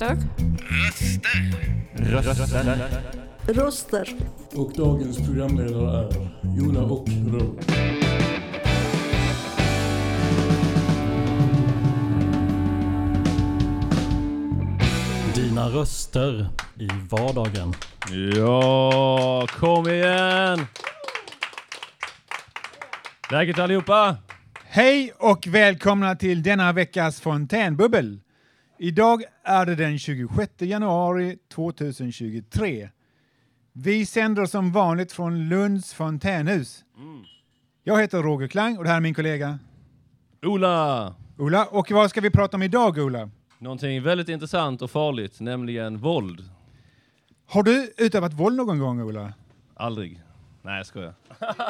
Röster. Röster. Röster. Röster. Och dagens programledare är Jona och Ro. Dina röster i vardagen. Ja, kom igen! Läget allihopa? Hej och välkomna till denna veckas fontänbubbel. Idag är det den 26 januari 2023. Vi sänder som vanligt från Lunds fontänhus. Jag heter Roger Klang och det här är min kollega Ola! Ola. Och vad ska vi prata om idag Ola? Någonting väldigt intressant och farligt, nämligen våld. Har du utövat våld någon gång Ola? Aldrig. Nej, jag skojar.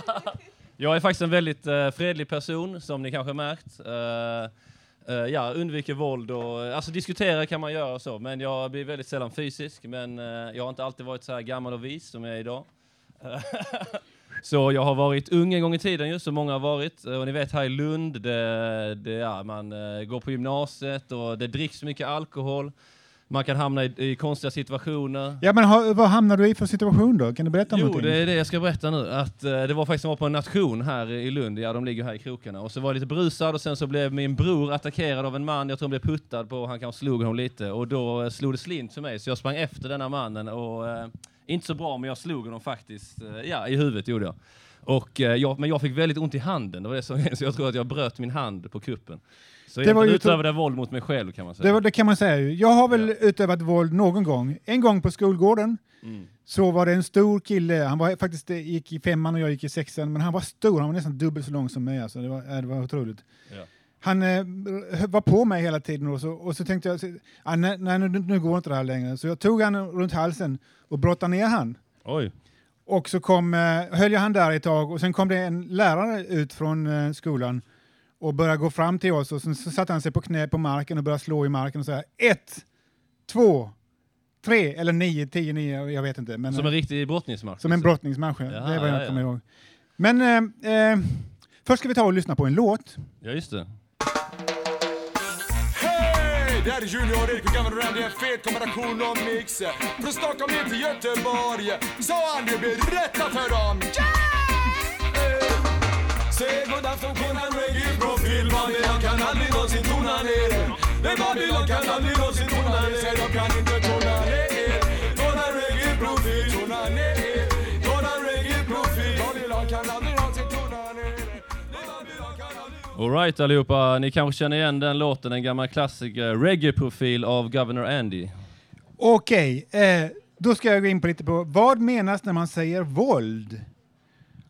jag är faktiskt en väldigt eh, fredlig person, som ni kanske märkt. Uh, Eh, ja, undviker våld och eh, alltså diskutera kan man göra och så, men jag blir väldigt sällan fysisk. Men uh, jag har inte alltid varit så här gammal och vis som jag är idag. så jag har varit ung en gång i tiden, just som många har varit. Och ni vet här i Lund, det, det, ja, man går på gymnasiet och det dricks mycket alkohol. Man kan hamna i, i konstiga situationer. Ja men ha, vad hamnar du i för situation då? Kan du berätta om Jo, någonting? det är det jag ska berätta nu. Att, eh, det var faktiskt som var på en nation här i Lund, ja de ligger här i krokarna. Och så var jag lite brusad och sen så blev min bror attackerad av en man, jag tror han blev puttad på, han kanske slog honom lite. Och då eh, slog det slint för mig, så jag sprang efter denna mannen och eh, inte så bra, men jag slog honom faktiskt, eh, ja i huvudet gjorde jag. Och, eh, jag. Men jag fick väldigt ont i handen, det var det som, så jag tror att jag bröt min hand på kuppen. Så Det var ju utövade våld mot mig själv kan man säga. Det, var- det kan man säga. Jag har väl utövat våld någon gång. En gång på skolgården Mm. så var det en stor kille, han var faktiskt eh, gick i femman och jag gick i sexan, men han var stor, han var nästan dubbelt så lång som mig. Alltså. Det, var, eh, det var otroligt. Ja. Han eh, var på mig hela tiden och så, och så tänkte jag, så- ah, nej, nej nu, nu går inte det här längre. Så jag tog han runt halsen och brottade ner han. Oj. Och så kom, eh, höll jag han där ett tag och sen kom det en lärare ut från eh, skolan och började gå fram till oss och sen så satte han sig på knä på marken och började slå i marken och säga ett, två, tre eller nio, tio, nio, jag vet inte. Men, Som en riktig brottningsmatch. som en brottningsmatch, ja. Jaha, det är vad jag ja, kommer ja. ihåg. Men eh, eh, först ska vi ta och lyssna på en låt. Ja, just det. Hej! Det här är Junior Erik och Gammal Randy, en fet kombination av mix. Från Stockholm ner till Göteborg, så han det berätta för dem. Yeah! Säg godnatt som konan reggae-profil, Babylon kan aldrig någonsin tona ner. Nej, Babylon kan aldrig någonsin tona ner, säg de kan inte tona ner. Konan reggae-profil, tona ner. Konan reggae-profil, Babylon kan aldrig någonsin tona ner. Nej, Babylon kan aldrig Alright allihopa, ni kanske känner igen den låten, en gammal klassiker, Reggae-profil av Governor Andy. Okej, eh, då ska jag gå in på lite på vad menas när man säger våld?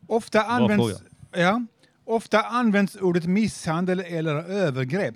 Ofta används, ja, ofta används ordet misshandel eller övergrepp.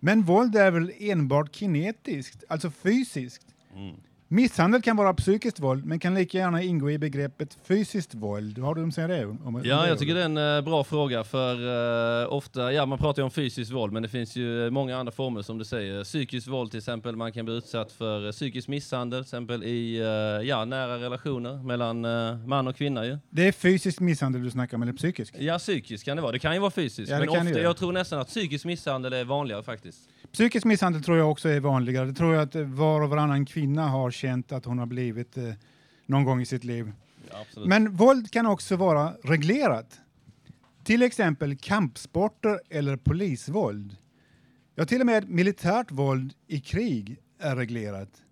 Men våld är väl enbart kinetiskt, alltså fysiskt? Mm. Misshandel kan vara psykiskt våld, men kan lika gärna ingå i begreppet fysiskt våld. Vad har du att säga det? Om, om Ja, jag tycker det är en eh, bra fråga för eh, ofta, ja man pratar ju om fysiskt våld men det finns ju många andra former som du säger. Psykiskt våld till exempel, man kan bli utsatt för eh, psykisk misshandel till exempel i eh, ja, nära relationer mellan eh, man och kvinna ju. Det är fysisk misshandel du snackar om, eller psykisk? Ja, psykisk kan det vara. Det kan ju vara fysiskt. Ja, men ofta, jag tror nästan att psykisk misshandel är vanligare faktiskt. Psykisk misshandel tror jag också är vanligare. Det tror jag att var och varannan kvinna har känt att hon har blivit eh, någon gång i sitt liv. Ja. Men våld kan också vara reglerat. Till exempel kampsporter eller polisvåld. Ja, till och med militärt våld i krig är reglerat.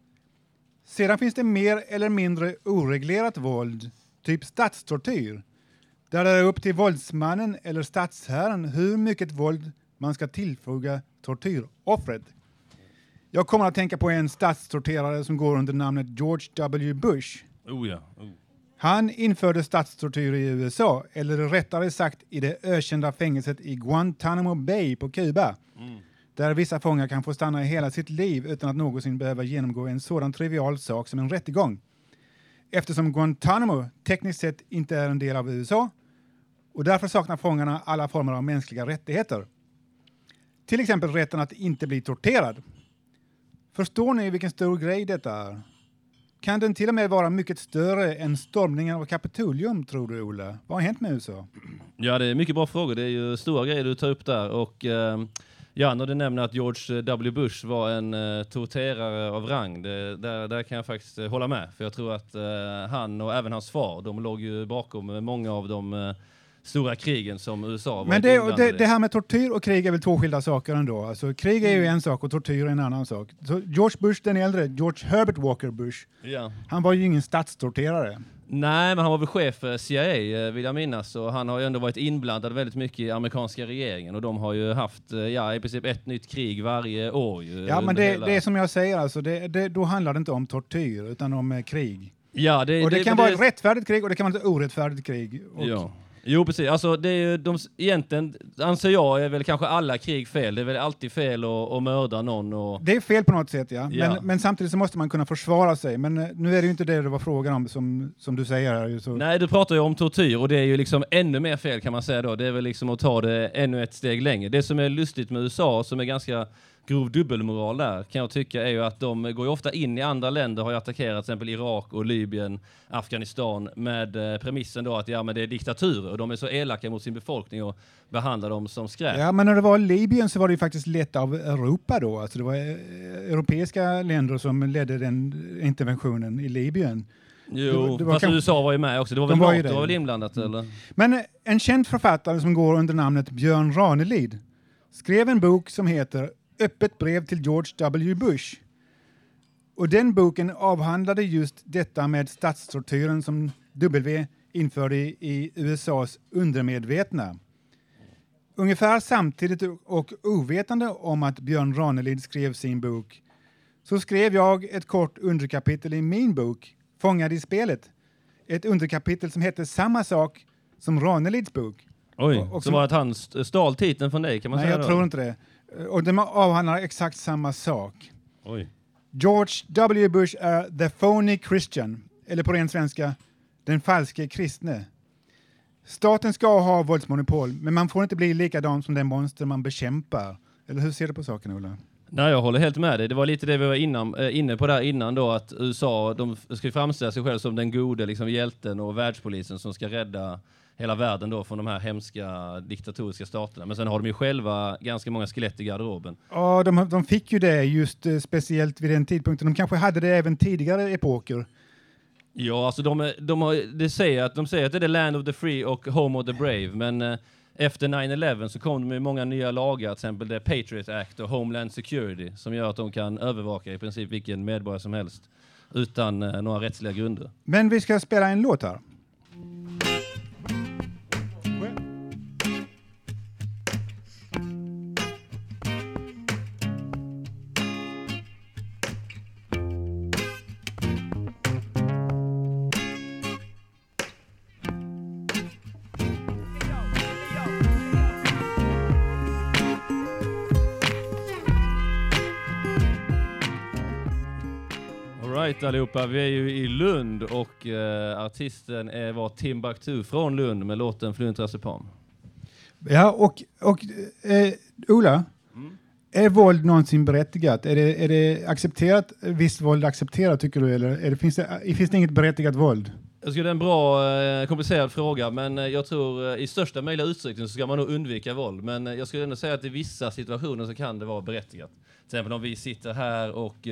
Sedan finns det mer eller mindre oreglerat våld, typ stadstortyr, där det är upp till våldsmannen eller stadsherren hur mycket våld man ska tillfoga tortyroffret. Jag kommer att tänka på en stadstorterare som går under namnet George W. Bush. Oh ja. Oh. Han införde statstortyr i USA, eller rättare sagt i det ökända fängelset i Guantanamo Bay på Kuba. Där vissa fångar kan få stanna i hela sitt liv utan att någonsin behöva genomgå en sådan trivial sak som en rättegång. Eftersom Guantanamo tekniskt sett inte är en del av USA och därför saknar fångarna alla former av mänskliga rättigheter. Till exempel rätten att inte bli torterad. Förstår ni vilken stor grej detta är? Kan den till och med vara mycket större än stormningen av Kapitolium, tror du, Ola? Vad har hänt med USA? Ja, det är mycket bra frågor. Det är ju stora grejer du tar upp där. Och, eh, Ja, när du nämner att George W. Bush var en eh, torterare av rang, det, där, där kan jag faktiskt eh, hålla med. För jag tror att eh, han och även hans far, de låg ju bakom eh, många av de eh, stora krigen som USA Men det, det, det, här med tortyr och krig är väl två skilda saker ändå? Alltså, krig är ju en sak och tortyr är en annan sak. Så George Bush den äldre, George Herbert Walker Bush, ja. han var ju ingen statstorterare. Nej, men han var väl chef för CIA vill jag minnas och han har ju ändå varit inblandad väldigt mycket i amerikanska regeringen och de har ju haft, ja i princip ett nytt krig varje år. Ju, ja, men det, hela... det är som jag säger alltså, det, det, då handlar det inte om tortyr utan om eh, krig. Ja, det, och det, det kan vara ett rättfärdigt krig och det kan vara ett orättfärdigt krig. Och... Ja. Jo precis, alltså det är ju de, egentligen anser jag är väl kanske alla krig fel. Det är väl alltid fel att, att mörda någon. Och... Det är fel på något sätt ja, ja. Men, men, samtidigt så måste man kunna försvara sig. Men eh, nu är det ju inte det det var frågan om som, som du säger här. Så... Nej, du pratar ju om tortyr och det är ju liksom ännu mer fel kan man säga då. Det är väl liksom att ta det ännu ett steg längre. Det som är lustigt med USA som är ganska grov dubbelmoral där kan jag tycka är ju att de går ju ofta in i andra länder, har ju attackerat till exempel Irak och Libyen, Afghanistan med eh, premissen då att ja men det är diktaturer och de är så elaka mot sin befolkning och behandlar dem som skräp. Ja men när det var Libyen så var det ju faktiskt lett av Europa då, alltså det var eh, europeiska länder som ledde den interventionen i Libyen. Jo, det, det fast kanske... USA var ju med också. Det var väl de var, var väl inblandat mm. eller? Men eh, en känd författare som går under namnet Björn Ranelid skrev en bok som heter öppet brev till George W. Bush. Och den boken avhandlade just detta med statstortyren som W införde i USAs undermedvetna. Ungefär samtidigt och ovetande om att Björn Ranelid skrev sin bok så skrev jag ett kort underkapitel i min bok Fångad i spelet. Ett underkapitel som hette samma sak som Ranelids bok. Oj, och, och så var att han stal titeln från dig kan man nej, säga? Nej, jag då? tror inte det. Och de avhandlar exakt samma sak. Oj. George W. Bush är the phony Christian, eller på ren svenska, den falske kristne. Staten ska ha våldsmonopol, men man får inte bli likadan som den monster man bekämpar. Eller hur ser du på saken, Ola? Nej, jag håller helt med dig. Det var lite det vi var innan, äh, inne på där innan då, att USA, de ska framställa sig själv som den gode liksom, hjälten och världspolisen som ska rädda hela världen då från de här hemska diktatoriska staterna. Men sen har de ju själva ganska många skelett i garderoben. Ja, de, de fick ju det just eh, speciellt vid den tidpunkten. De kanske hade det även tidigare epoker. Ja, alltså de, de, har, det säger att, de säger att det är the land of the free och home of the brave, men eh, efter 9-11 så kom det med många nya lagar, till exempel det Patriot Act och Homeland Security, som gör att de kan övervaka i princip vilken medborgare som helst utan eh, några rättsliga grunder. Men vi ska spela en låt här. Right allihopa, vi är ju i Lund och uh, artisten är, var Timbuktu från Lund med låten Fluntrasepan. Ja, och, och eh, Ola, mm. är våld någonsin berättigat? Är det, är det accepterat, visst våld accepterat tycker du, eller är det, finns, det, finns det inget berättigat våld? Jag skulle det är en bra eh, komplicerad fråga, men eh, jag tror eh, i största möjliga utsträckning så ska man nog undvika våld. Men jag skulle ändå säga att i vissa situationer så kan det vara berättigat. Till exempel om vi sitter här och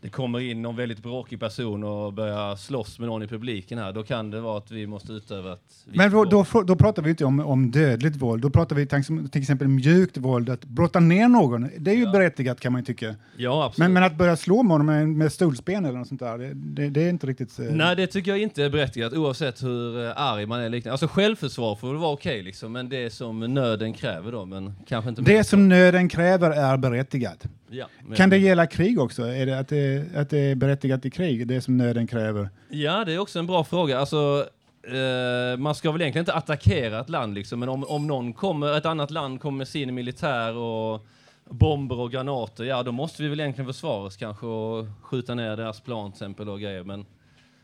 det kommer in någon väldigt bråkig person och börjar slåss med någon i publiken här, då kan det vara att vi måste utöva ett Men då, då, då, pratar vi inte om, om dödligt våld, då pratar vi till exempel mjukt våld, att brotta ner någon. Det är ju ja. berättigat kan man ju tycka. Ja, absolut. Men, men att börja slå någon med, med stolsben eller något sånt där, det, det, det är inte riktigt... Eh... Nej, det tycker jag inte är berättigat oavsett hur eh, arg man är. Liknande. Alltså självförsvar får väl vara okej okay, liksom, men det som nöden kräver då, men kanske inte... Det som nöden kräver är berättigat. Ja, kan det gälla krig också? Är det att, det att det är berättigat i krig, det som nöden kräver? Ja, det är också en bra fråga. Alltså, eh, man ska väl egentligen inte attackera ett land, liksom, men om, om någon kommer, ett annat land kommer med sin militär och bomber och granater, ja då måste vi väl egentligen försvara oss kanske och skjuta ner deras plan till exempel och grejer. Men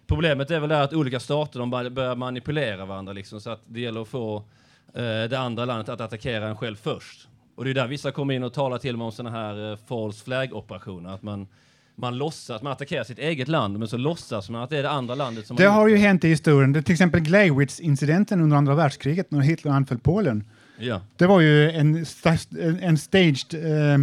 problemet är väl att olika stater de börjar manipulera varandra liksom, så att det gäller att få eh, det andra landet att attackera en själv först. Och det är där vissa kommer in och talar till med om sådana här uh, false flag-operationer. Att man, man låtsas, man attackerar sitt eget land, men så låtsas man att det är det andra landet som Det har ju hänt i historien. Det till exempel Gleiwitz-incidenten under andra världskriget när Hitler anföll Polen. Ja, Det var ju en, en staged eh,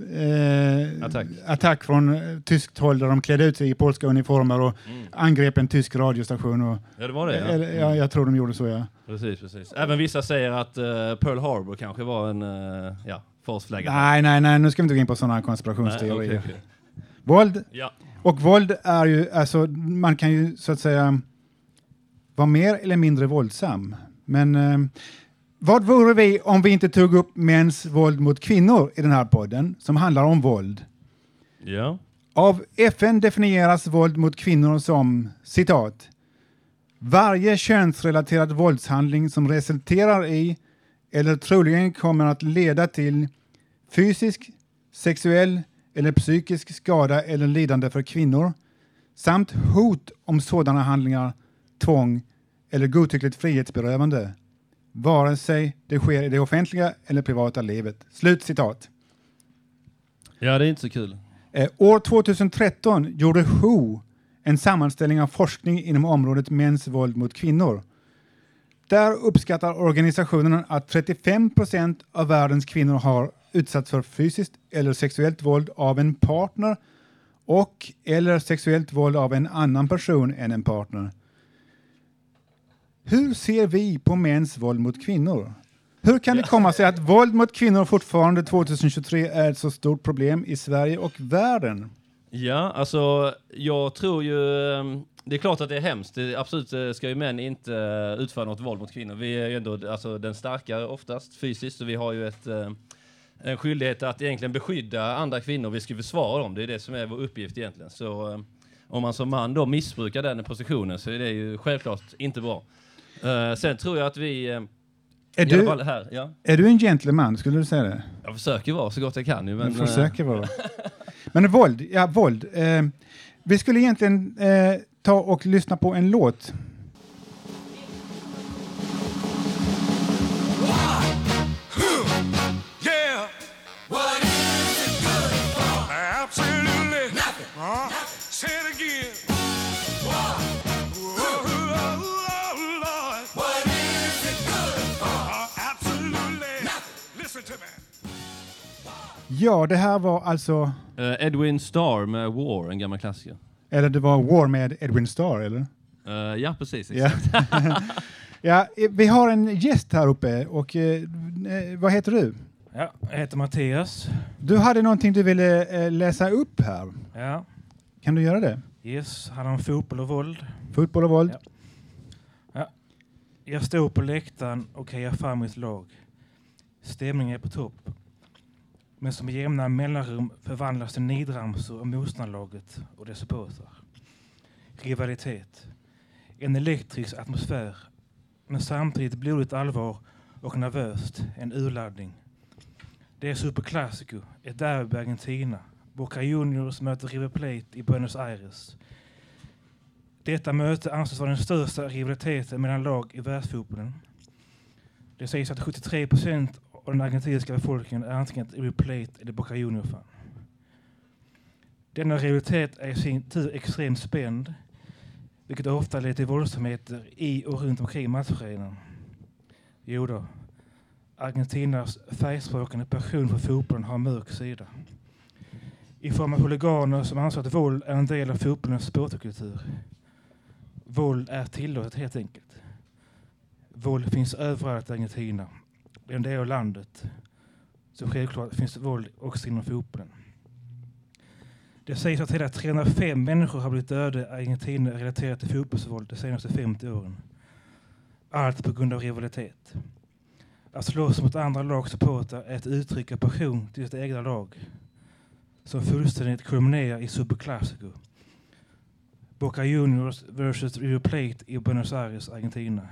eh, Attack. attack från eh, tyskt håll där de klädde ut sig i polska uniformer och Mm. angrep en tysk radiostation. Och, ja det var det. Ja. eller, ja, jag tror de gjorde så, ja. Precis, precis. Även vissa säger att eh, Pearl Harbor kanske var en uh, ja, false flag. Nej, nej, nej, nu ska vi inte gå in på sådana Nej, konspirationsteorier. okej, okej. Våld Ja. Och våld är ju, alltså man kan ju så att säga vara mer eller mindre våldsam. Men eh, vad vore vi om vi inte tog upp mäns våld mot kvinnor i den här podden som handlar om våld? ja. Av FN definieras våld mot kvinnor som citat varje könsrelaterad våldshandling som resulterar i eller troligen kommer att leda till fysisk, sexuell eller psykisk skada eller lidande för kvinnor samt hot om sådana handlingar, tvång eller godtyckligt frihetsberövande vare sig det sker i det offentliga eller privata livet. Slut citat. ja, det är inte så kul. Eh, år 2013 gjorde WHO en sammanställning av forskning inom området mäns våld mot kvinnor. Där uppskattar organisationen att 35 procent av världens kvinnor har utsatts för fysiskt eller sexuellt våld av en partner och eller sexuellt våld av en annan person än en partner. Hur ser vi på mäns våld mot kvinnor? Hur kan det komma sig att våld mot kvinnor fortfarande 2023 är ett så stort problem i Sverige och världen? Ja, alltså jag tror ju... ehm, Det är klart att det är hemskt. Det, absolut eh, ska ju män inte eh, utföra något våld mot kvinnor. Vi är ju ändå alltså, den starkare oftast fysiskt, så vi har ju ett, eh, en skyldighet att egentligen beskydda andra kvinnor. Vi ska försvara dem. Det är det som är vår uppgift egentligen. Så om man som man då missbrukar den positionen så är det ju självklart inte bra. Eh, sen tror jag att vi... eh, Är du, här, ja. är du en gentleman, skulle du säga det? Jag försöker vara så gott jag kan men... Men eh, försöker vara. Men våld, ja våld. Vi skulle egentligen ta och lyssna på en låt. Ja, det här var alltså, eh, Edwin Starr med War, en gammal klassiker. eller det var War med Edwin Starr, eller? Eh, ja, precis. Ja. exakt. ja, eh, vi har en gäst här uppe och eh, eh, vad heter du? Ja, jag heter Mattias. Du hade någonting du ville eh, läsa upp här. Ja, Kan du göra det? yes, handlar om fotboll och våld. Fotboll och våld? Ja. Jag står på läktaren och hejar fram mitt lag. Stämningen är på topp. Men som med jämna mellanrum förvandlas till nidramsor av motståndarlaget och dess supportrar. Rivalitet. En elektrisk atmosfär. Men samtidigt blodigt allvar och nervöst. En urladdning. Det är Super ett derby i Argentina. Boca Juniors möter River Plate i Buenos Aires. Detta möte anses vara den största rivaliteten mellan lag i världsfotbollen. Det sägs att 73 procent av den argentinska befolkningen är antingen ett River Plate eller Boca Junior-fan. Denna rivalitet är i sin tur extremt spänd, vilket ofta leder till våldsamheter i och runt omkring matchföreningen. Jo då, Argentinas färgspråkande passion för fotbollen har en mörk sida. I form av huliganer som anser att våld är en del av fotbollens sportkultur. Våld är tillåtet helt enkelt. Våld finns överallt i Argentina. Det en del av landet. Så självklart finns det våld också inom fotbollen. Det sägs att hela 305 människor har blivit döda i Argentina relaterat till fotbollsvåld de senaste 50 åren. Allt på grund av rivalitet. Att slåss mot andra lags supportrar är ett uttryck av passion till sitt egna lag som fullständigt kulminerar i Superclásico. Boca Juniors versus River Plate i Buenos Aires, Argentina.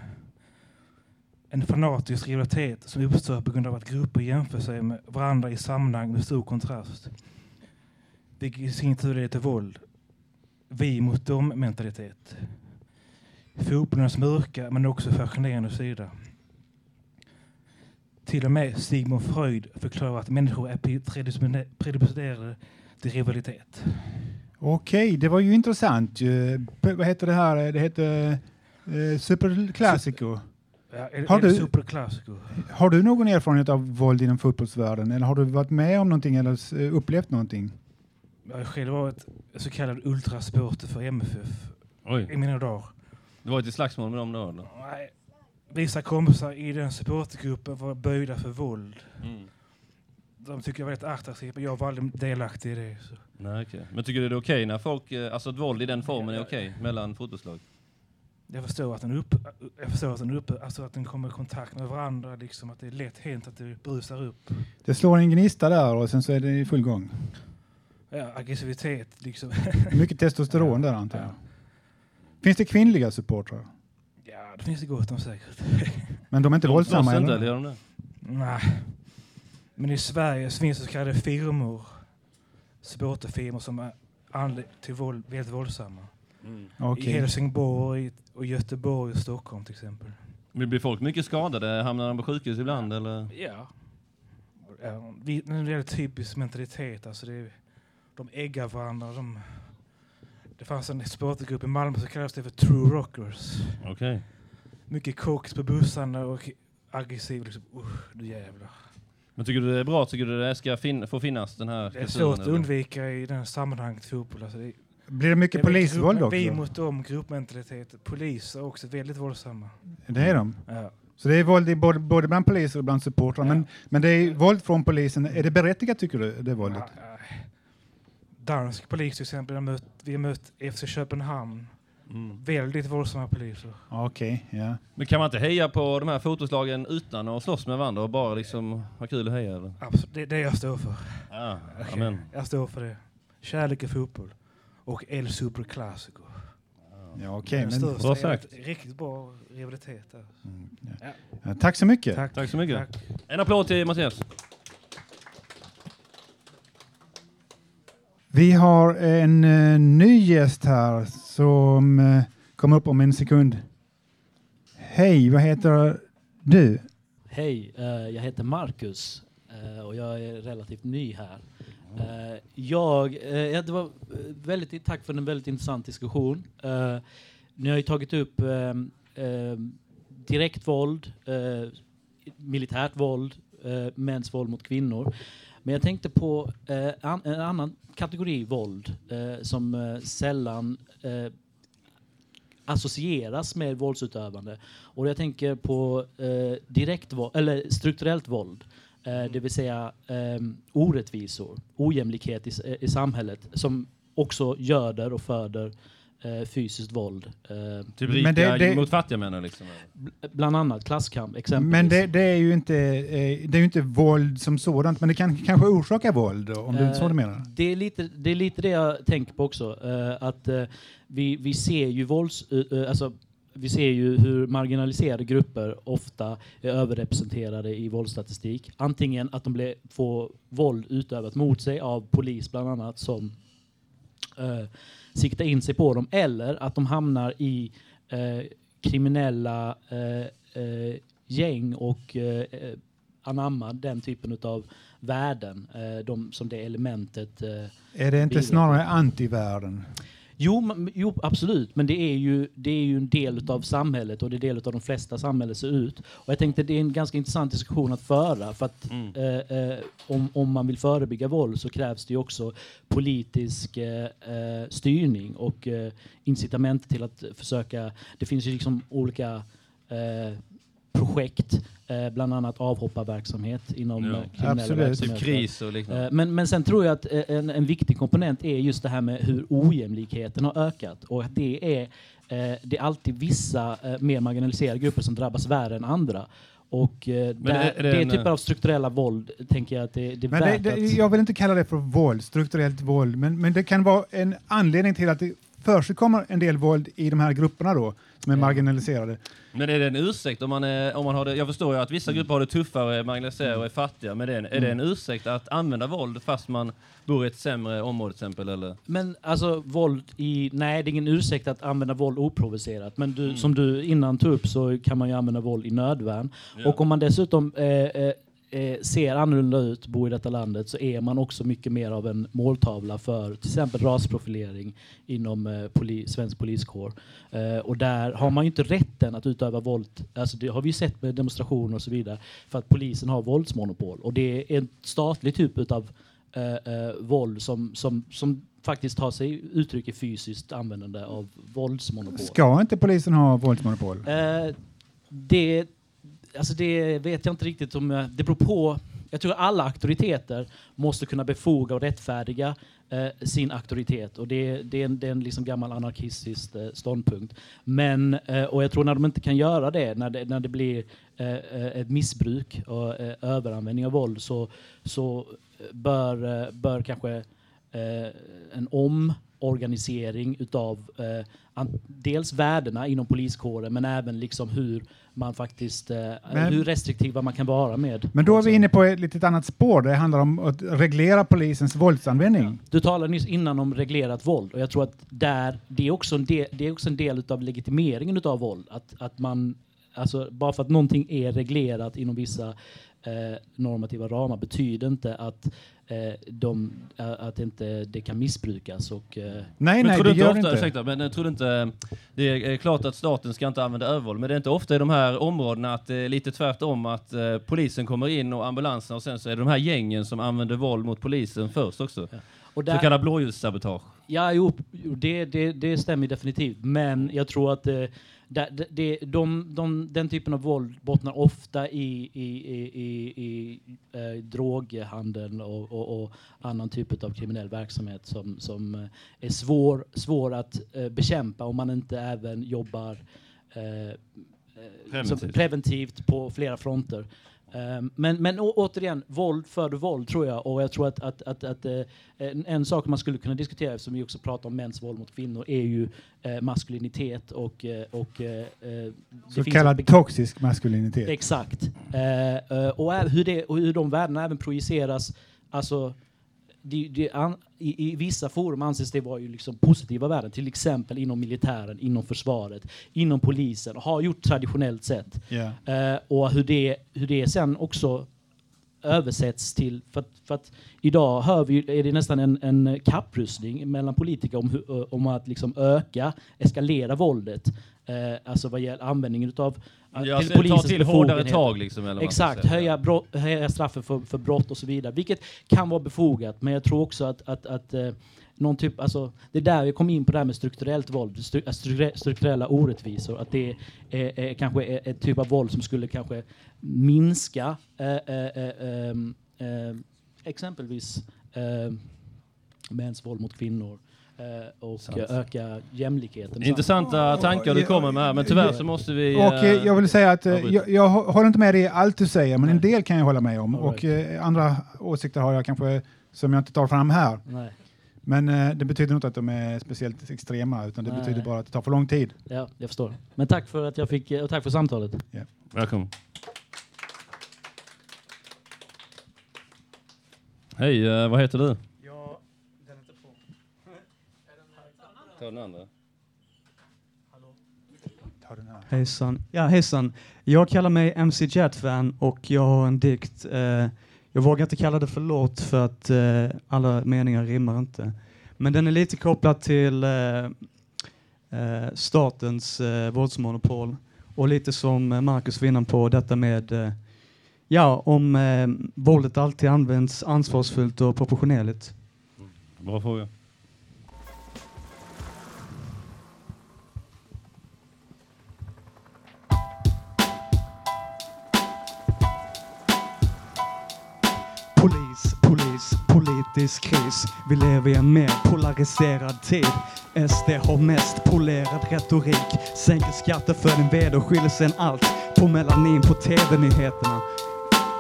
En fanatisk rivalitet som uppstår på grund av att grupper jämför sig med varandra i sammanhang med stor kontrast. Vilket i sin tur leder till våld. Vi mot dem-mentalitet. Fotbollens mörka men också fascinerande sida. Till och med Sigmund Freud förklarar att människor är predisponerade till rivalitet. Okej, det var ju intressant. vad heter det här? Det heter eh, Super Classico. Ja, Har du-. Har du någon erfarenhet av våld inom fotbollsvärlden eller har du varit med om någonting eller upplevt någonting? Jag har själv varit så kallad ultrasupporter för MFF Oj. i mina dagar. Du var ett i slagsmål med dem då eller? Nej, Vissa kompisar i den supportergruppen var böjda för våld. Mm. De tycker jag var rätt attraktivt, men jag var aldrig delaktig i det. Så. Nej, okej. Men tycker du det är okej när folk, eh, alltså att våld i den formen är okej mellan fotbollslag? Jag förstår att den, upp, jag förstår att den, upp, alltså att den kommer i kontakt med varandra, liksom att det är lätt hänt att det brusar upp. Det slår en gnista där och sen så är det i full gång. Ja, aggressivitet liksom. Mycket testosteron där antar jag. Finns det kvinnliga supportrar? Ja, det finns det gott om säkert. Men de är inte De våldsamma inte, eller? de det? Nej. Men i Sverige så finns det så kallade firmor, supporterfirmor som är till våld, väldigt våldsamma. I Okej. Helsingborg och Göteborg och Stockholm till exempel. Men blir folk mycket skadade? Hamnar de på sjukhus ibland eller? Ja. ja vi, när det gäller typisk mentalitet, alltså det är, de äggar varandra. De, det fanns en supportergrupp i Malmö som kallades det för True Rockers. Okej. Mycket koks på bussarna och aggressiv liksom. Usch, du jävlar. Men tycker du det är bra? Tycker du det ska fin få finnas den här Det är svårt att undvika i den sammanhanget fotboll. Alltså det, Blir det mycket polisvåld grupp- Vi också? mot dem, gruppmentalitet. Poliser är också väldigt våldsamma. Det är de. Ja. Så det är våld i både, både bland poliser och bland supportrar. Men, men det är våld från polisen. Är det berättigat tycker du, det våldet? Ja, ja. Dansk polis till exempel, har mött, vi har mött FC Köpenhamn. Mm. Väldigt våldsamma poliser. Okej, ja. Men kan man inte heja på de här fotbollslagen utan att slåss med varandra och bara liksom ha kul och heja eller? Absolut, det är det jag står för. Ja, Okej, amen. Jag står för det. Kärlek i fotboll. Och El Super Clasico. ja okej, men, Bra sagt. Riktigt bra rivalitet där. Mm, ja. Ja. Tack så mycket. Tack. Tack så mycket. Tack. En applåd till Mattias. Vi har en eh, ny gäst här som eh, kommer upp om en sekund. Hej, vad heter du? Hej, eh, jag heter Marcus eh, och jag är relativt ny här. Eh, jag, eh, ja, det var eh, väldigt, tack för en väldigt intressant diskussion. Ni har ju tagit upp eh, direkt våld, militärt våld, mäns våld mot kvinnor. Men jag tänkte på an, en annan kategori våld som sällan associeras med våldsutövande. Och jag tänker på eh, direkt våld, eller strukturellt våld. Eh, det vill säga eh, orättvisor, ojämlikhet i, s- i samhället som också göder och föder eh, fysiskt våld. Eh, Typ Men rika det- det- mot fattiga menar liksom. bl- bland annat klasskamp exempelvis. Men det, det är ju inte, eh, det är ju inte våld som sådant, men det kan kanske orsaka våld, om det är så Eh, du menar? Det är, lite, det är lite det jag tänker på också. eh, att eh, vi, vi ser ju vålds... eh, eh, alltså, vi ser ju hur marginaliserade grupper ofta är överrepresenterade i våldsstatistik. Antingen att de blir, får våld utövat mot sig av polis bland annat som eh, siktar in sig på dem eller att de hamnar i eh, kriminella eh, eh, gäng och eh, eh, anammar den typen av värden de, som det elementet Är det inte snarare antivärlden? Jo, jo, absolut, men det är, ju, det är ju en del av samhället och det är del av de flesta samhällen ser ut. Och jag tänkte det är en ganska intressant diskussion att föra för att Mm. eh, eh, om, om man vill förebygga våld så krävs det ju också politisk eh, eh, styrning och eh, incitament till att försöka, det finns ju liksom olika eh, projekt, eh, bland annat avhopparverksamhet inom Ja. eh, kriminella Absolut. Typ verksamheter. kris och liknande. Eh, Men, men sen tror jag att eh, en, en viktig komponent är just det här med hur ojämlikheten har ökat och att det är, eh, det är alltid vissa eh, mer marginaliserade grupper som drabbas värre än andra. Och eh, där, är- är det det, en, typer av strukturella våld tänker jag att det, det är Men det, värt det, att... jag vill inte kalla det för våld, strukturellt våld, men, men det kan vara en anledning till att det försigkommer en del våld i de här grupperna då, som är marginaliserade. Men är det en ursäkt om man, är, om man har det, jag förstår ju att vissa grupper har det tuffare, är marginaliserade och är fattiga, men det är, en, är det en ursäkt att använda våld fast man bor i ett sämre område till exempel? Eller? Men alltså våld i... Nej, det är ingen ursäkt att använda våld oprovocerat. Men du, Mm. som du innan tog upp så kan man ju använda våld i nödvärn. Ja. Och om man dessutom eh, eh, eh, ser annorlunda ut, bor i detta landet, så är man också mycket mer av en måltavla för till exempel rasprofilering inom eh, poli, svensk poliskår. Eh, och där har man ju inte rätten att utöva våld, alltså det har vi ju sett med demonstrationer och så vidare, för att polisen har våldsmonopol. Och det är en statlig typ av eh, eh, våld som, som, som faktiskt tar sig uttryck i fysiskt användande av våldsmonopol. Ska inte polisen ha våldsmonopol? Eh, det, alltså det vet jag inte riktigt om... Det beror på. Jag tror alla auktoriteter måste kunna befoga och rättfärdiga eh, sin auktoritet. Och det, det är en, det är en liksom gammal anarkistisk eh, ståndpunkt. Men, eh, och jag tror när de inte kan göra det, när det, när det blir eh, eh ett missbruk och eh, överanvändning av våld, så, så bör, eh, bör kanske eh, en omorganisering utav eh, dels värdena inom poliskåren men även liksom hur man faktiskt, eh, Men- hur restriktiva man kan vara med. Men då är vi inne på ett litet annat spår. Det handlar om att reglera polisens våldsanvändning. Du talade nyss innan om reglerat våld och jag tror att där, det är också en del, det är också en del utav legitimeringen utav våld. Att, att man, alltså, bara för att någonting är reglerat inom vissa eh, normativa ramar betyder inte att, eh, de, eh, att inte det kan missbrukas. Och, eh, Nej, Men nej, tror det inte gör ofta, inte. Ursäkta, men jag tror du inte... Det är eh, klart att staten ska inte använda övervåld, men det är inte ofta i de här områdena att det är lite tvärtom att eh, polisen kommer in och ambulanserna och sen så är det de här gängen som använder våld mot polisen först också. och Så kallad blåljussabotage. Ja, jo, jo, det, det, det stämmer definitivt. Men jag tror att eh, det, de, de, den typen av våld bottnar ofta i, i, i, i, i eh, droghandeln och, och, och annan typ av kriminell verksamhet som, som eh, är svår, svår att eh, bekämpa om man inte även jobbar eh, eh, Preventivt. preventivt på flera fronter. Ehm, men, men å, återigen, våld föder våld tror jag. Och jag tror att, att, att, att eh, en, en sak man skulle kunna diskutera, eftersom vi också pratar om mäns våld mot kvinnor, är ju eh, maskulinitet och... eh, och eh, eh, Så kallad toxisk maskulinitet. Exakt. Eh, och hur, det, och hur de värdena även projiceras. Alltså, det, det, an, i, I vissa forum anses det vara ju liksom positiva värden, till exempel inom militären, inom försvaret, inom polisen, har gjort traditionellt sett. Ja. Eh, och hur det, hur det sen också översätts till, för att, för att idag hör vi, är det nästan en, en kapprustning mellan politiker om, hur, eh, om att liksom öka, eskalera våldet. Eh, alltså vad gäller användningen utav Ja, så ta till hårdare tag liksom. Eller Exakt, höja, brott, höja straffen för, för brott och så vidare. Vilket kan vara befogat, men jag tror också att, att, att eh, någon typ, alltså, det är där vi kom in på det här med strukturellt våld, stru, äh, strukture- strukturella orättvisor. Att det är, är, kanske är ett typ av våld som skulle kanske minska eh, ehm, eh, exempelvis eh, mäns våld mot kvinnor och Sant. eh, öka jämlikheten. Intressanta tankar du kommer med här, men tyvärr så måste vi... Och eh, eh, jag vill säga att eh, jag, jag hå- håller inte med dig i allt du säger, men en Nej. del kan jag hålla med om. All Och eh, andra åsikter har jag kanske som jag inte tar fram här. Nej. Men eh, det betyder inte att de är speciellt extrema, utan det Nej. betyder bara att det tar för lång tid. Ja, jag förstår. Men tack för att jag fick, och tack för samtalet. Välkommen. Hej, eh, vad heter du? Ta den andra. Ta den här. Hejsan. Ja, hejsan. Jag kallar mig MC Jetfan och jag har en dikt. Eh, jag vågar inte kalla det för låt för att eh, alla meningar rimmar inte. Men den är lite kopplad till eh, eh, statens eh, våldsmonopol och lite som Marcus var inne på detta med eh, ja, om eh, våldet alltid används ansvarsfullt och proportionerligt. Bra fråga. Politisk kris. Vi lever i en mer polariserad tid. SD har mest polerad retorik. Sänker skatter för din vd och skyller sen allt på melanin på TV-nyheterna.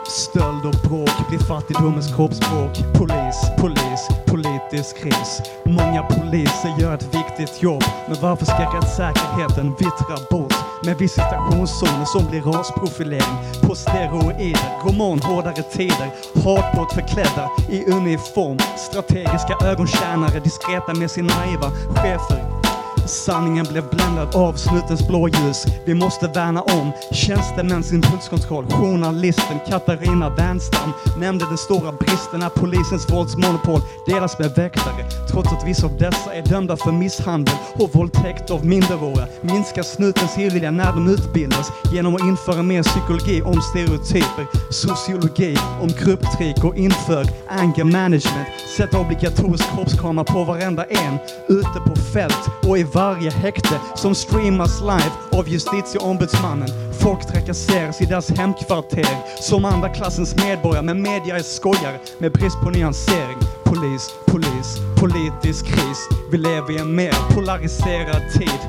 Stöld och bråk blir fattigdomens kroppsspråk. Polis, polis, politisk kris. Många poliser gör ett viktigt jobb. Men varför ska rättssäkerheten vittra bort med visitationszoner som blir rasprofilering på steroider, roman hårdare tider, hatbrott förklädda i uniform, strategiska ögontjänare diskreta med sina naiva chefer. Sanningen blev bländad av snutens blåljus. Vi måste värna om tjänstemäns impulskontroll. Journalisten Katarina Wernstam nämnde den stora bristen när polisens våldsmonopol delas med väktare. Trots att vissa av dessa är dömda för misshandel och våldtäkt av minderåriga minskar snutens illvilja när de utbildas genom att införa mer psykologi om stereotyper, sociologi om grupptrick och inför anger management. Sätta obligatorisk kroppskamera på varenda en ute på fält och i varje häkte som streamas live av justitieombudsmannen. Folk trakasseras i deras hemkvarter som andra klassens medborgare, men media är skojare med brist på nyansering. Polis, polis, politisk kris. Vi lever i en mer polariserad tid.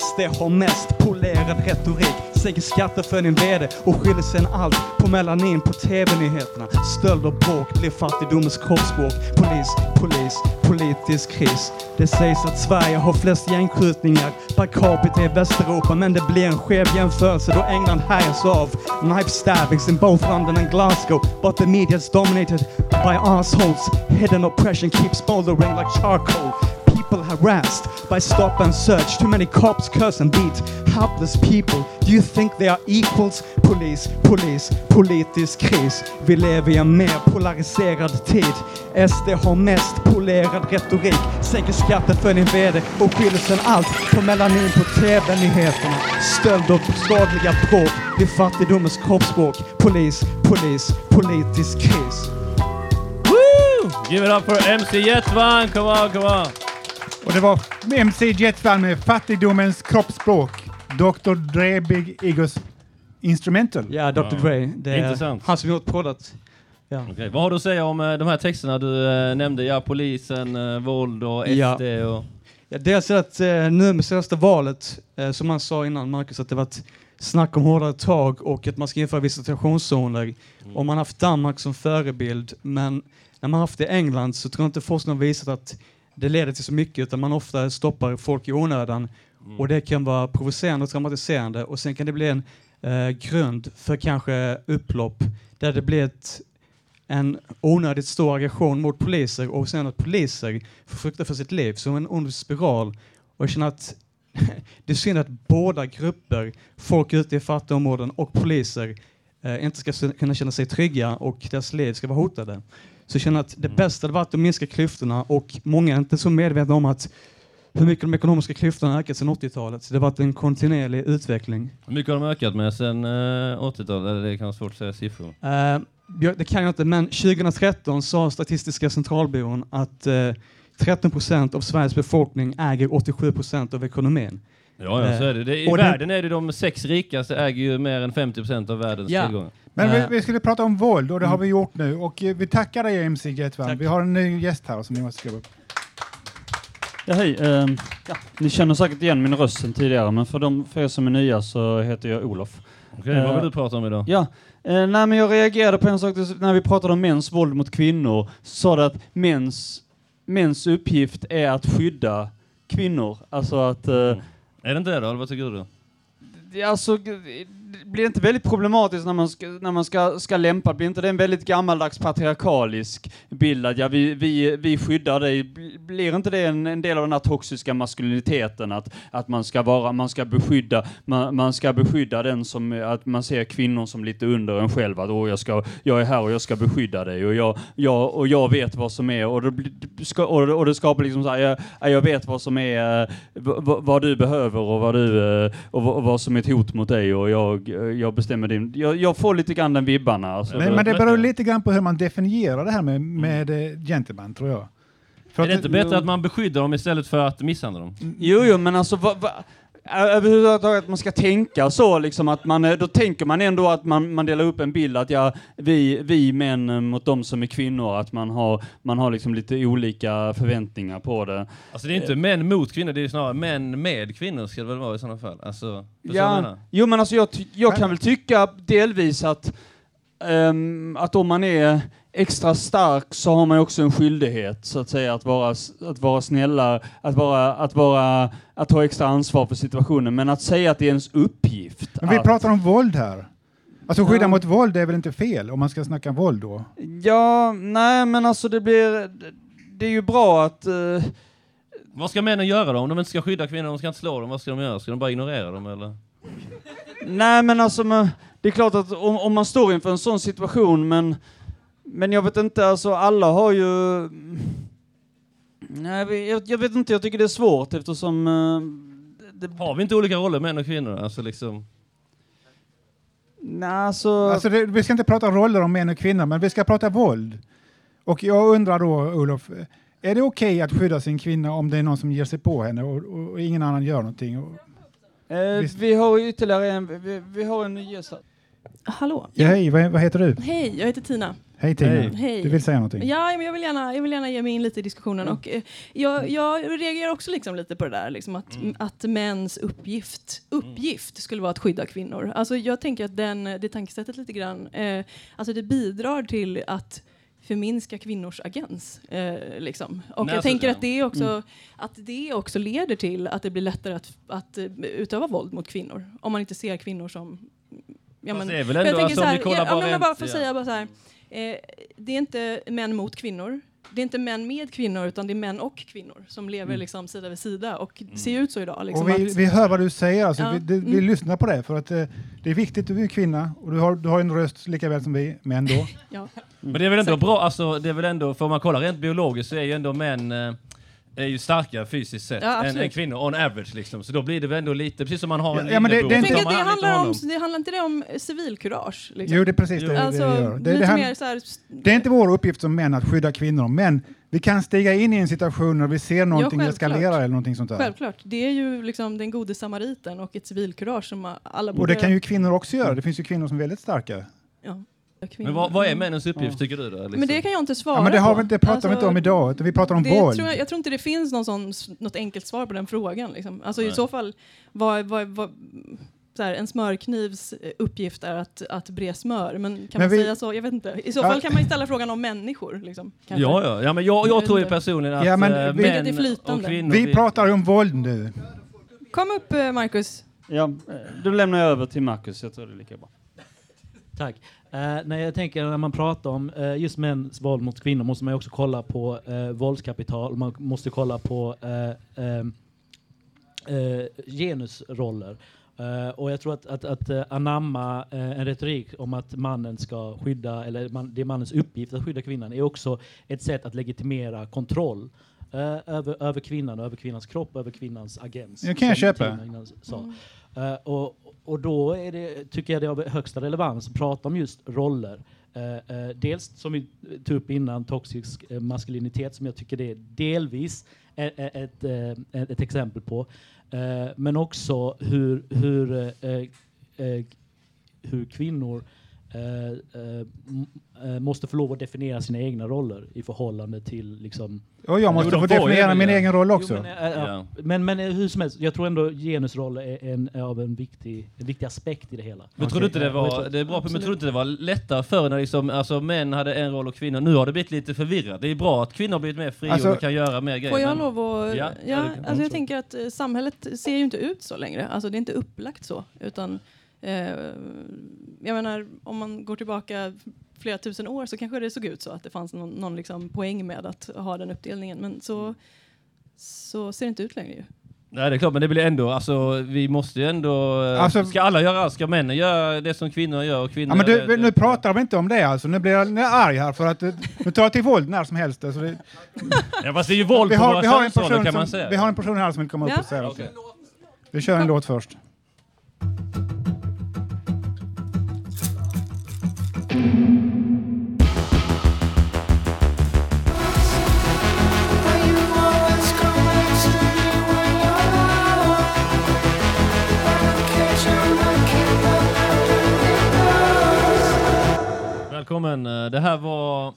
SD har mest polerad retorik, sänker skatter för din VD och skyller sen allt på melanin på TV-nyheterna. Stöld och bråk blir fattigdomens kroppsspråk. Polis, polis, politisk kris. Det sägs att Sverige har flest gängskjutningar per capita i Västeuropa, men det blir en skev jämförelse då England härjas av knife stabbings in both London and Glasgow. But the media's dominated by assholes. Hidden oppression keeps bouldering like charcoal. People harassed by stop and search. Too many cops curse and beat helpless people. Do you think they are equals? Police, police, politisk kris. Vi lever i en mer polariserad tid. SD har mest polerad retorik. Sänker skatten för din VD och skiljer sen allt på melanin på TV-nyheterna. Stöld och skadliga prov. Det är fattigdomens kroppsspråk. Polis, polis, politisk kris. Woo! Give it up for MC Jetvan. come on, come on! Och det var MC Jetfall med Fattigdomens kroppsspråk. Dr. Dre Big Egos Instrumental. Ja, Dr. Ja. Dre. Det är Intressant. han som gjort proddat. Ja. Okej, Vad har du att säga om eh, de här texterna du eh, nämnde? Ja, polisen, eh, våld och SD Ja. och... Ja, dels att eh, nu med senaste valet, eh, som man sa innan Marcus, att det varit snack om hårdare tag och att man ska införa visitationszoner. Och man har haft Danmark som förebild, men när man har haft det i England så tror jag inte forskning har visat att det leder till så mycket, utan man ofta stoppar folk i onödan. Och det kan vara provocerande och traumatiserande och sen kan det bli en eh, grund för kanske upplopp där det blir ett, en onödigt stor aggression mot poliser och sen att poliser får frukta för sitt liv som en ond spiral. Och jag känner att det är synd att båda grupper, folk ute i fattiga områden och poliser, eh, inte ska kunna känna sig trygga och deras liv ska vara hotade. Så jag känner att det bästa hade varit att minska klyftorna och många är inte så medvetna om att hur mycket de ekonomiska klyftorna har ökat sedan 80-talet. Så det har varit en kontinuerlig utveckling. Hur mycket har de ökat med eh, 80-talet? Eller Det kan vara svårt att säga siffror. Eh, jag- det kan jag inte, men 2013 sa Statistiska centralbyrån att eh, 13 procent av Sveriges befolkning äger 87 procent av ekonomin. Ja, ja, så är det. det I och det- världen är det de sex rikaste äger ju mer än 50% av världens Ja. tillgångar. Men Eh. vi, vi skulle prata om våld och det har vi gjort nu. Och eh, vi tackar dig MC Jetfall. Tack. Vi har en ny gäst här som ni måste skriva upp. Ja, hej. Ehm, ja, ni känner säkert igen min röst sen tidigare, men för, de, för er som är nya så heter jag Olof. Okej, vad Eh, vill du prata om idag? Ja, eh, nej, men jag reagerade på en sak det- när vi pratade om mäns våld mot kvinnor. Så sa det att mäns, mäns uppgift är att skydda kvinnor. Alltså att... Eh, är det inte det då? Eller vad tycker du? alltså, blir det inte väldigt problematiskt när man ska, när man ska, ska lämpa? Blir inte det en väldigt gammaldags patriarkalisk bild att ja, vi, vi, vi skyddar dig? Blir inte det en, en del av den här toxiska maskuliniteten? Att, att man ska vara, man ska beskydda, man, man ska beskydda den som, att man ser kvinnor som lite under en själv. Att oh, jag, ska, jag är här och jag ska beskydda dig och jag, jag, och jag vet vad som är och det, och, och det skapar liksom så här, jag, jag vet vad som är, eh, vad, vad du behöver och vad du, eh, och, vad- och vad som är ett hot mot dig och jag, eh, jag bestämmer din, jag, jag får lite grann den vibbarna. Alltså. Men, men det beror lite grann på hur man definierar det här med, med eh, gentleman, tror jag. För Är det att- inte bättre att man beskyddar dem istället för att misshandla dem? Jo, jo, men alltså va, va, överhuvudtaget att man ska tänka så liksom att man, eh, då tänker man ändå att man, man delar upp en bild att ja, vi, vi män eh, mot de som är kvinnor, att man har, man har liksom lite olika förväntningar på det. Alltså det är inte män mot kvinnor, det är snarare män med kvinnor ska det väl vara i sådana fall. Alltså, Ja, jo men alltså jag, jag kan väl tycka delvis att, ehm, att om man är extra stark så har man också en skyldighet så att säga att vara, att vara snälla, att vara, att vara, att ta extra ansvar för situationen. Men att säga att det är ens uppgift. Men vi att, pratar om våld här. Alltså skydda Ja. mot våld är väl inte fel om man ska snacka våld då? Ja, nej men alltså det blir, det är ju bra att, eh, Vad ska männen göra då? Om de inte ska skydda kvinnor, de ska inte slå dem, vad ska de göra? Ska de bara ignorera dem eller? Nej men alltså, men, det är klart att om, om man står inför en sån situation, men, men jag vet inte, alltså alla har ju... Nej, jag, jag vet inte, jag tycker det är svårt eftersom... eh, det, Har vi inte olika roller, män och kvinnor? Alltså liksom... nej, alltså, Alltså det, vi ska inte prata roller om män och kvinnor, men vi ska prata våld. Och jag undrar då, Olof, är det okej att skydda sin kvinna om det är någon som ger sig på henne och, och, och ingen annan gör någonting? Och, eh, vi har ytterligare en, vi, vi har en ny gäst här. Hallå? ja, hej, vad, vad heter du? Hej, jag heter Tina. Hej Tina, Hej. Hej. du vill säga någonting? Ja, men jag vill gärna, jag vill gärna ge mig in lite i diskussionen. Och, eh, jag, jag reagerar också liksom lite på det där, liksom att, att mäns uppgift, uppgift skulle vara att skydda kvinnor. Alltså, jag tänker att den, det tankesättet lite grann, eh, alltså det bidrar till att förminska kvinnors agens. Eh, liksom. Och Nej, jag alltså, tänker att det, också, att det också leder till att det blir lättare att, att eh, utöva våld mot kvinnor. Om man inte ser kvinnor som... Ja, men, det är väl ändå, jag tänker alltså, så om här, vi kollar ja, bara bara för att ja. säga bara så här, eh, det är inte män mot kvinnor. Det är inte män med kvinnor, utan det är män och kvinnor som lever liksom sida vid sida och ser ut så idag. Liksom, och vi, att, vi hör vad du säger, alltså, Ja, vi, det, vi mm. lyssnar på det för att eh, det är viktigt, du är kvinna och du har, du har en röst lika väl som vi, män då. ja. Men det är väl ändå Exakt. bra, alltså det är väl ändå, får man kolla rent biologiskt så är ju ändå män eh, är ju starkare fysiskt sett Ja, än, än kvinnor, on average liksom. Så då blir det väl ändå lite, precis som man har en Ja, ja, men det- det inte- det handlar, om, det handlar inte det om civilkurage? Liksom? Jo, det är precis det, alltså, det gör. Det, det, här- mer så här, det är inte vår uppgift som män att skydda kvinnor, men vi kan stiga in i en situation när vi ser någonting självklart. eskalera eller någonting sånt där. Självklart. Det är ju liksom den gode samariten och ett civilkurage som alla borde... Och det kan ju kvinnor också göra. Det finns ju kvinnor som är väldigt starka. ja, kvinnor. Men vad, vad är männens uppgift tycker du då? Liksom? Men det kan jag inte svara Ja, men det, har på. vi, det pratar Alltså, vi inte om idag, utan vi pratar om det våld. Tror jag, jag tror inte det finns någon sån, något enkelt svar på den frågan. Liksom. Alltså, I så fall, vad, vad, vad, så här, en smörknivs eh, uppgift är att, att bre smör. Men kan Men man vi- säga så? Jag vet inte. I så Ja. fall kan man ju ställa frågan om människor. Liksom. Ja, ja, ja, men jag, Jag tror ju inte. personligen att Ja, men eh, vi- män och kvinnor... Vi pratar om våld nu. Kom upp, eh, Marcus. Ja, då lämnar jag över till Marcus, jag tror det är lika bra. Tack. Eh, när jag tänker när man pratar om eh, just mäns våld mot kvinnor måste man ju också kolla på eh, våldskapital. Man måste kolla på eh, eh, eh, genusroller. Eh, och jag tror att, att, att anamma en retorik om att mannen ska skydda, eller man, det är mannens uppgift att skydda kvinnan, är också ett sätt att legitimera kontroll över, över kvinnan, över kvinnans kropp, över kvinnans agens. Det kan jag köpa. Tina innan sa. Eh, och, och då är det, tycker jag det är av högsta relevans att prata om just roller. Eh, eh, dels som vi eh, tog upp innan, toxisk eh, maskulinitet som jag tycker det är delvis ett, eh, ett, ett, ett exempel på. Eh, men också hur, hur, eh, eh, eh hur kvinnor eh, eh, eh, måste få lov att definiera sina egna roller i förhållande till liksom, Och jag måste Jo, få de definiera min ja. egen roll Jo, också. men, eh, ja. Ja. men, men eh, hur som helst, jag tror ändå genusroll är en, är av en viktig, en viktig aspekt i det hela. Men tror du inte det var, tror- det är bra, men tror du inte det var lättare förr när liksom, alltså, män hade en roll och kvinnor, nu har det blivit lite förvirrat. Det är bra att kvinnor har blivit mer fria Alltså- och kan göra mer grejer. Får jag men- lov att... Ja, Ja, ja, alltså jag tänker att eh, samhället ser ju inte ut så längre. Alltså det är inte upplagt så. Utan, eh, jag menar, om man går tillbaka flera tusen år så kanske det såg ut så att det fanns någon, någon liksom poäng med att ha den uppdelningen. Men så, så ser det inte ut längre ju. Nej det är klart, men det blir ändå, alltså vi måste ju ändå... eh, Alltså- ska alla göra allt? Ska männen göra det som kvinnor gör och kvinnor Ja, men du, det- nu pratar vi inte om det alltså. Nu blir jag nu är jag arg här för att eh, nu tar jag till våld när som helst. Alltså det, Ja fast det är ju våld vi, på har, våra vi, har en person kan man som, säga. vi har en person här som vill komma upp Ja. och säga. Okej. Vi kör en låt först. Välkommen, eh, det här var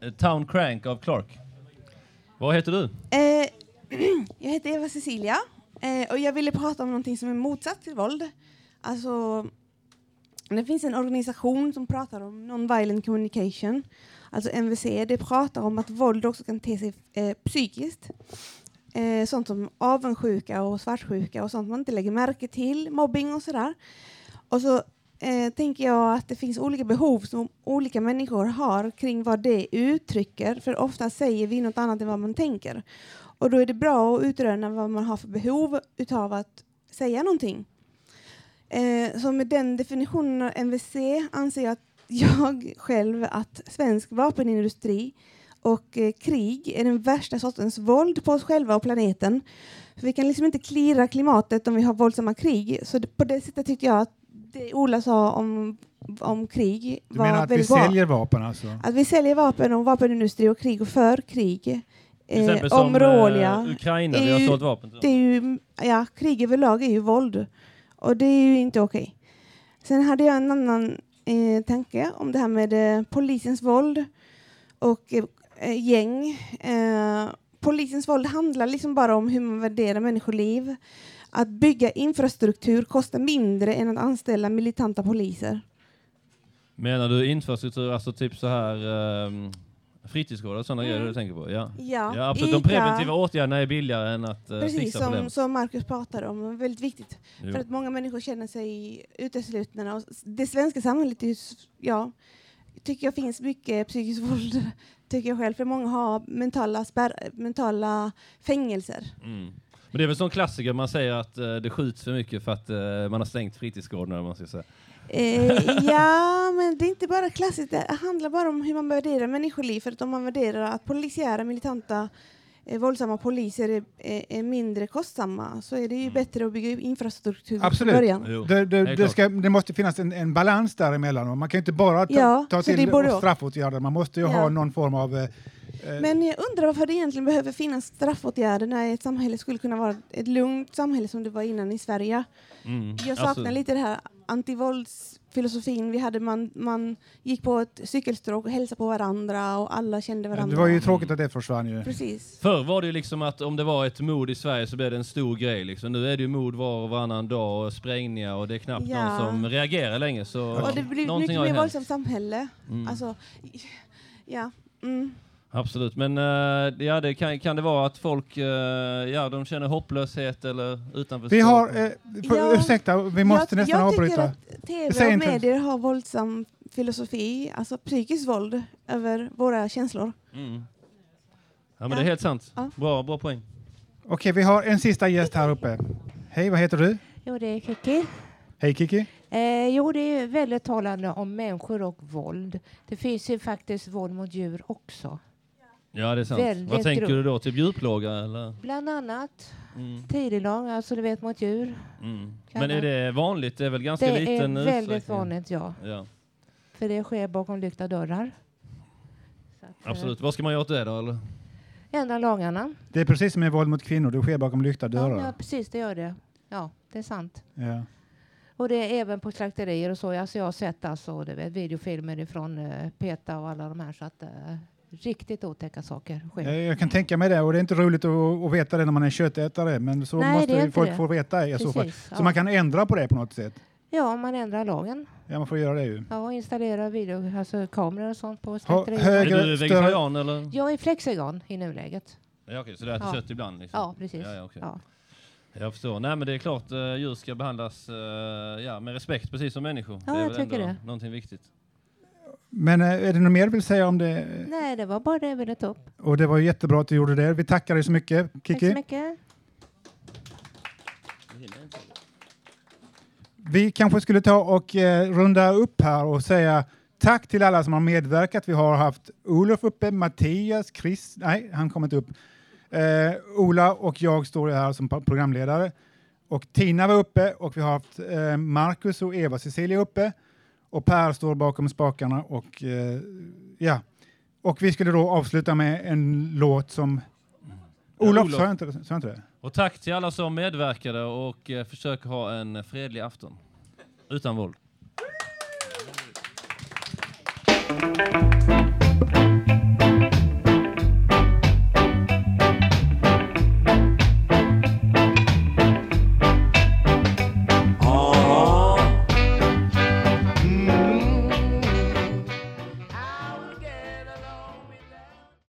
eh, Town Crank av Clark. Vad heter du? Eh, jag heter Eva Cecilia eh, och jag ville prata om någonting som är motsatt till våld. Alltså, det finns en organisation som pratar om non-violent communication, alltså MVC. Det pratar om att våld också kan te sig eh, psykiskt. Eh, sånt som avundsjuka och svartsjuka och sånt man inte lägger märke till, mobbing och sådär. Och så eh, tänker jag att det finns olika behov som olika människor har kring vad det uttrycker, för ofta säger vi något annat än vad man tänker. Och då är det bra att utröna vad man har för behov utav att säga någonting. Eh, så med den definitionen av MVC anser jag, att jag själv att svensk vapenindustri och eh, krig är den värsta sortens våld på oss själva och planeten. För vi kan liksom inte klira klimatet om vi har våldsamma krig. Så det, på det sättet tyckte jag att det Ola sa om, om krig Du var menar att vi bra. säljer vapen alltså? Att vi säljer vapen och vapenindustri och krig och för krig. Till Eh, exempel som om eh, Ukraina, vi har sålt vapen till Det är ju, ja, krig överlag är ju våld. Och det är ju inte okej. Sen hade jag en annan eh, tanke om det här med eh, polisens våld och eh, gäng. Eh, polisens våld handlar liksom bara om hur man värderar människoliv. Att bygga infrastruktur kostar mindre än att anställa militanta poliser. Menar du infrastruktur, alltså typ så här um, fritidsgårdar och sådana Mm. grejer du tänker på? Ja, Ja, absolut. De preventiva åtgärderna är billigare än att uh, Precis fixa som, problem. som Marcus pratade om, väldigt viktigt. Jo. För att många människor känner sig uteslutna. Och det svenska samhället är ja, tycker jag finns mycket psykiskt våld, tycker jag själv. För många har mentala, spärr, mentala fängelser. Mm. Men det är väl sån klassiker, man säger att eh, det skjuts för mycket för att eh, man har stängt fritidsgården. eller Man ska säga. Eh, ja, men det är inte bara klassiskt. Det handlar bara om hur man värderar människoliv. För att om man värderar att polisiära, militanta, eh, våldsamma poliser är, är, är mindre kostsamma så är det ju bättre att bygga infrastruktur från Absolut. början. Det, det, det, klart. ska, det måste finnas en, en balans däremellan. Man kan inte bara ta, Ja, ta det till straffåtgärder. Man måste ju Ja. ha någon form av... eh, eh, Men jag undrar varför det egentligen behöver finnas straffåtgärder när ett samhälle skulle kunna vara ett lugnt samhälle som det var innan i Sverige. Mm. Jag saknar Alltså- lite det här antivåldsfilosofin vi hade. Man, man gick på ett cykelstråk och hälsade på varandra och alla kände varandra. det var ju tråkigt att det försvann ju. Precis. Förr var det ju liksom att om det var ett mord i Sverige så blev det en stor grej. Liksom. Nu är det ju mord var och varannan dag och sprängningar och det är knappt Ja. någon som reagerar längre. Så Och det blir mycket mer våldsamt samhälle. Mm. Alltså, ja. Mm. Absolut, men eh, ja, det kan, kan det vara att folk eh, ja, de känner hopplöshet eller utanförskap? Vi har... Eh, för, Ja. Ursäkta, vi måste jag, nästan jag avbryta. tycker att tv och medier har våldsam filosofi, alltså psykiskt våld över våra känslor. Mm. Ja, men Ja. det är helt sant. Ja. Bra, bra poäng. Okej, vi har en sista gäst här uppe. Hej, vad heter du? Jo, det är Kiki. Hej Kiki. Eh, jo, det är väldigt talande om människor och våld. Det finns ju faktiskt våld mot djur också. Ja, det är sant. Väldigt Vad tänker grov. du då? Typ djurplåga eller? Bland annat Mm. tidelag, alltså du vet mot djur. Mm. Men är det- det vanligt? Det är väl ganska det liten är väldigt utsträckning? vanligt, ja. ja. För det sker bakom lyckta dörrar. Så att, eh, Absolut. Vad ska man göra åt det då? Eller? Ändra lagarna. Det är precis som med våld mot kvinnor, det sker bakom lyckta Ja, dörrar. ja, precis, det gör det. Ja, det är sant. Ja. Och det är även på slakterier och så. Alltså jag har sett alltså, du vet, videofilmer ifrån uh, PETA och alla de här. Så att uh, riktigt otäcka saker sker. Eh, Jag kan tänka mig det och det är inte roligt att, att veta det när man är köttätare men så Nej, måste folk det. få veta i så fall. Så ja. man kan ändra på det på något sätt. Ja, man ändrar lagen. Ja, man får göra det ju. Ja, och installera video, alltså kameror och sånt på högre, Är du vegetarian eller? Jag är flexegan i nuläget. Ja, okej, så du äter Ja. kött ibland? Liksom. Ja, precis. Ja, ja, okej. Ja. Jag förstår. Nej, men det är klart uh, djur ska behandlas eh, ja, med respekt, precis som människor. Ja, det är jag väl tycker ändå det. någonting viktigt. Men eh, är det något mer du vill säga om det? Nej, det var bara det jag ville ta upp. Och det var jättebra att du gjorde det. Vi tackar dig så mycket, Tack Kiki. så mycket. Vi kanske skulle ta och eh, runda upp här och säga tack till alla som har medverkat. Vi har haft Olof uppe, Mattias, Chris, nej, han kommer inte upp. Eh, Ola och jag står här som pro- programledare. Och Tina var uppe och vi har haft eh, Marcus och Eva Cecilia uppe. Och Per står bakom spakarna och eh, ja. Och vi skulle då avsluta med en låt som... Olof, Olof. sa jag inte, sa jag inte det? Och tack till alla som medverkade och uh, försöker ha en fredlig afton. Utan våld.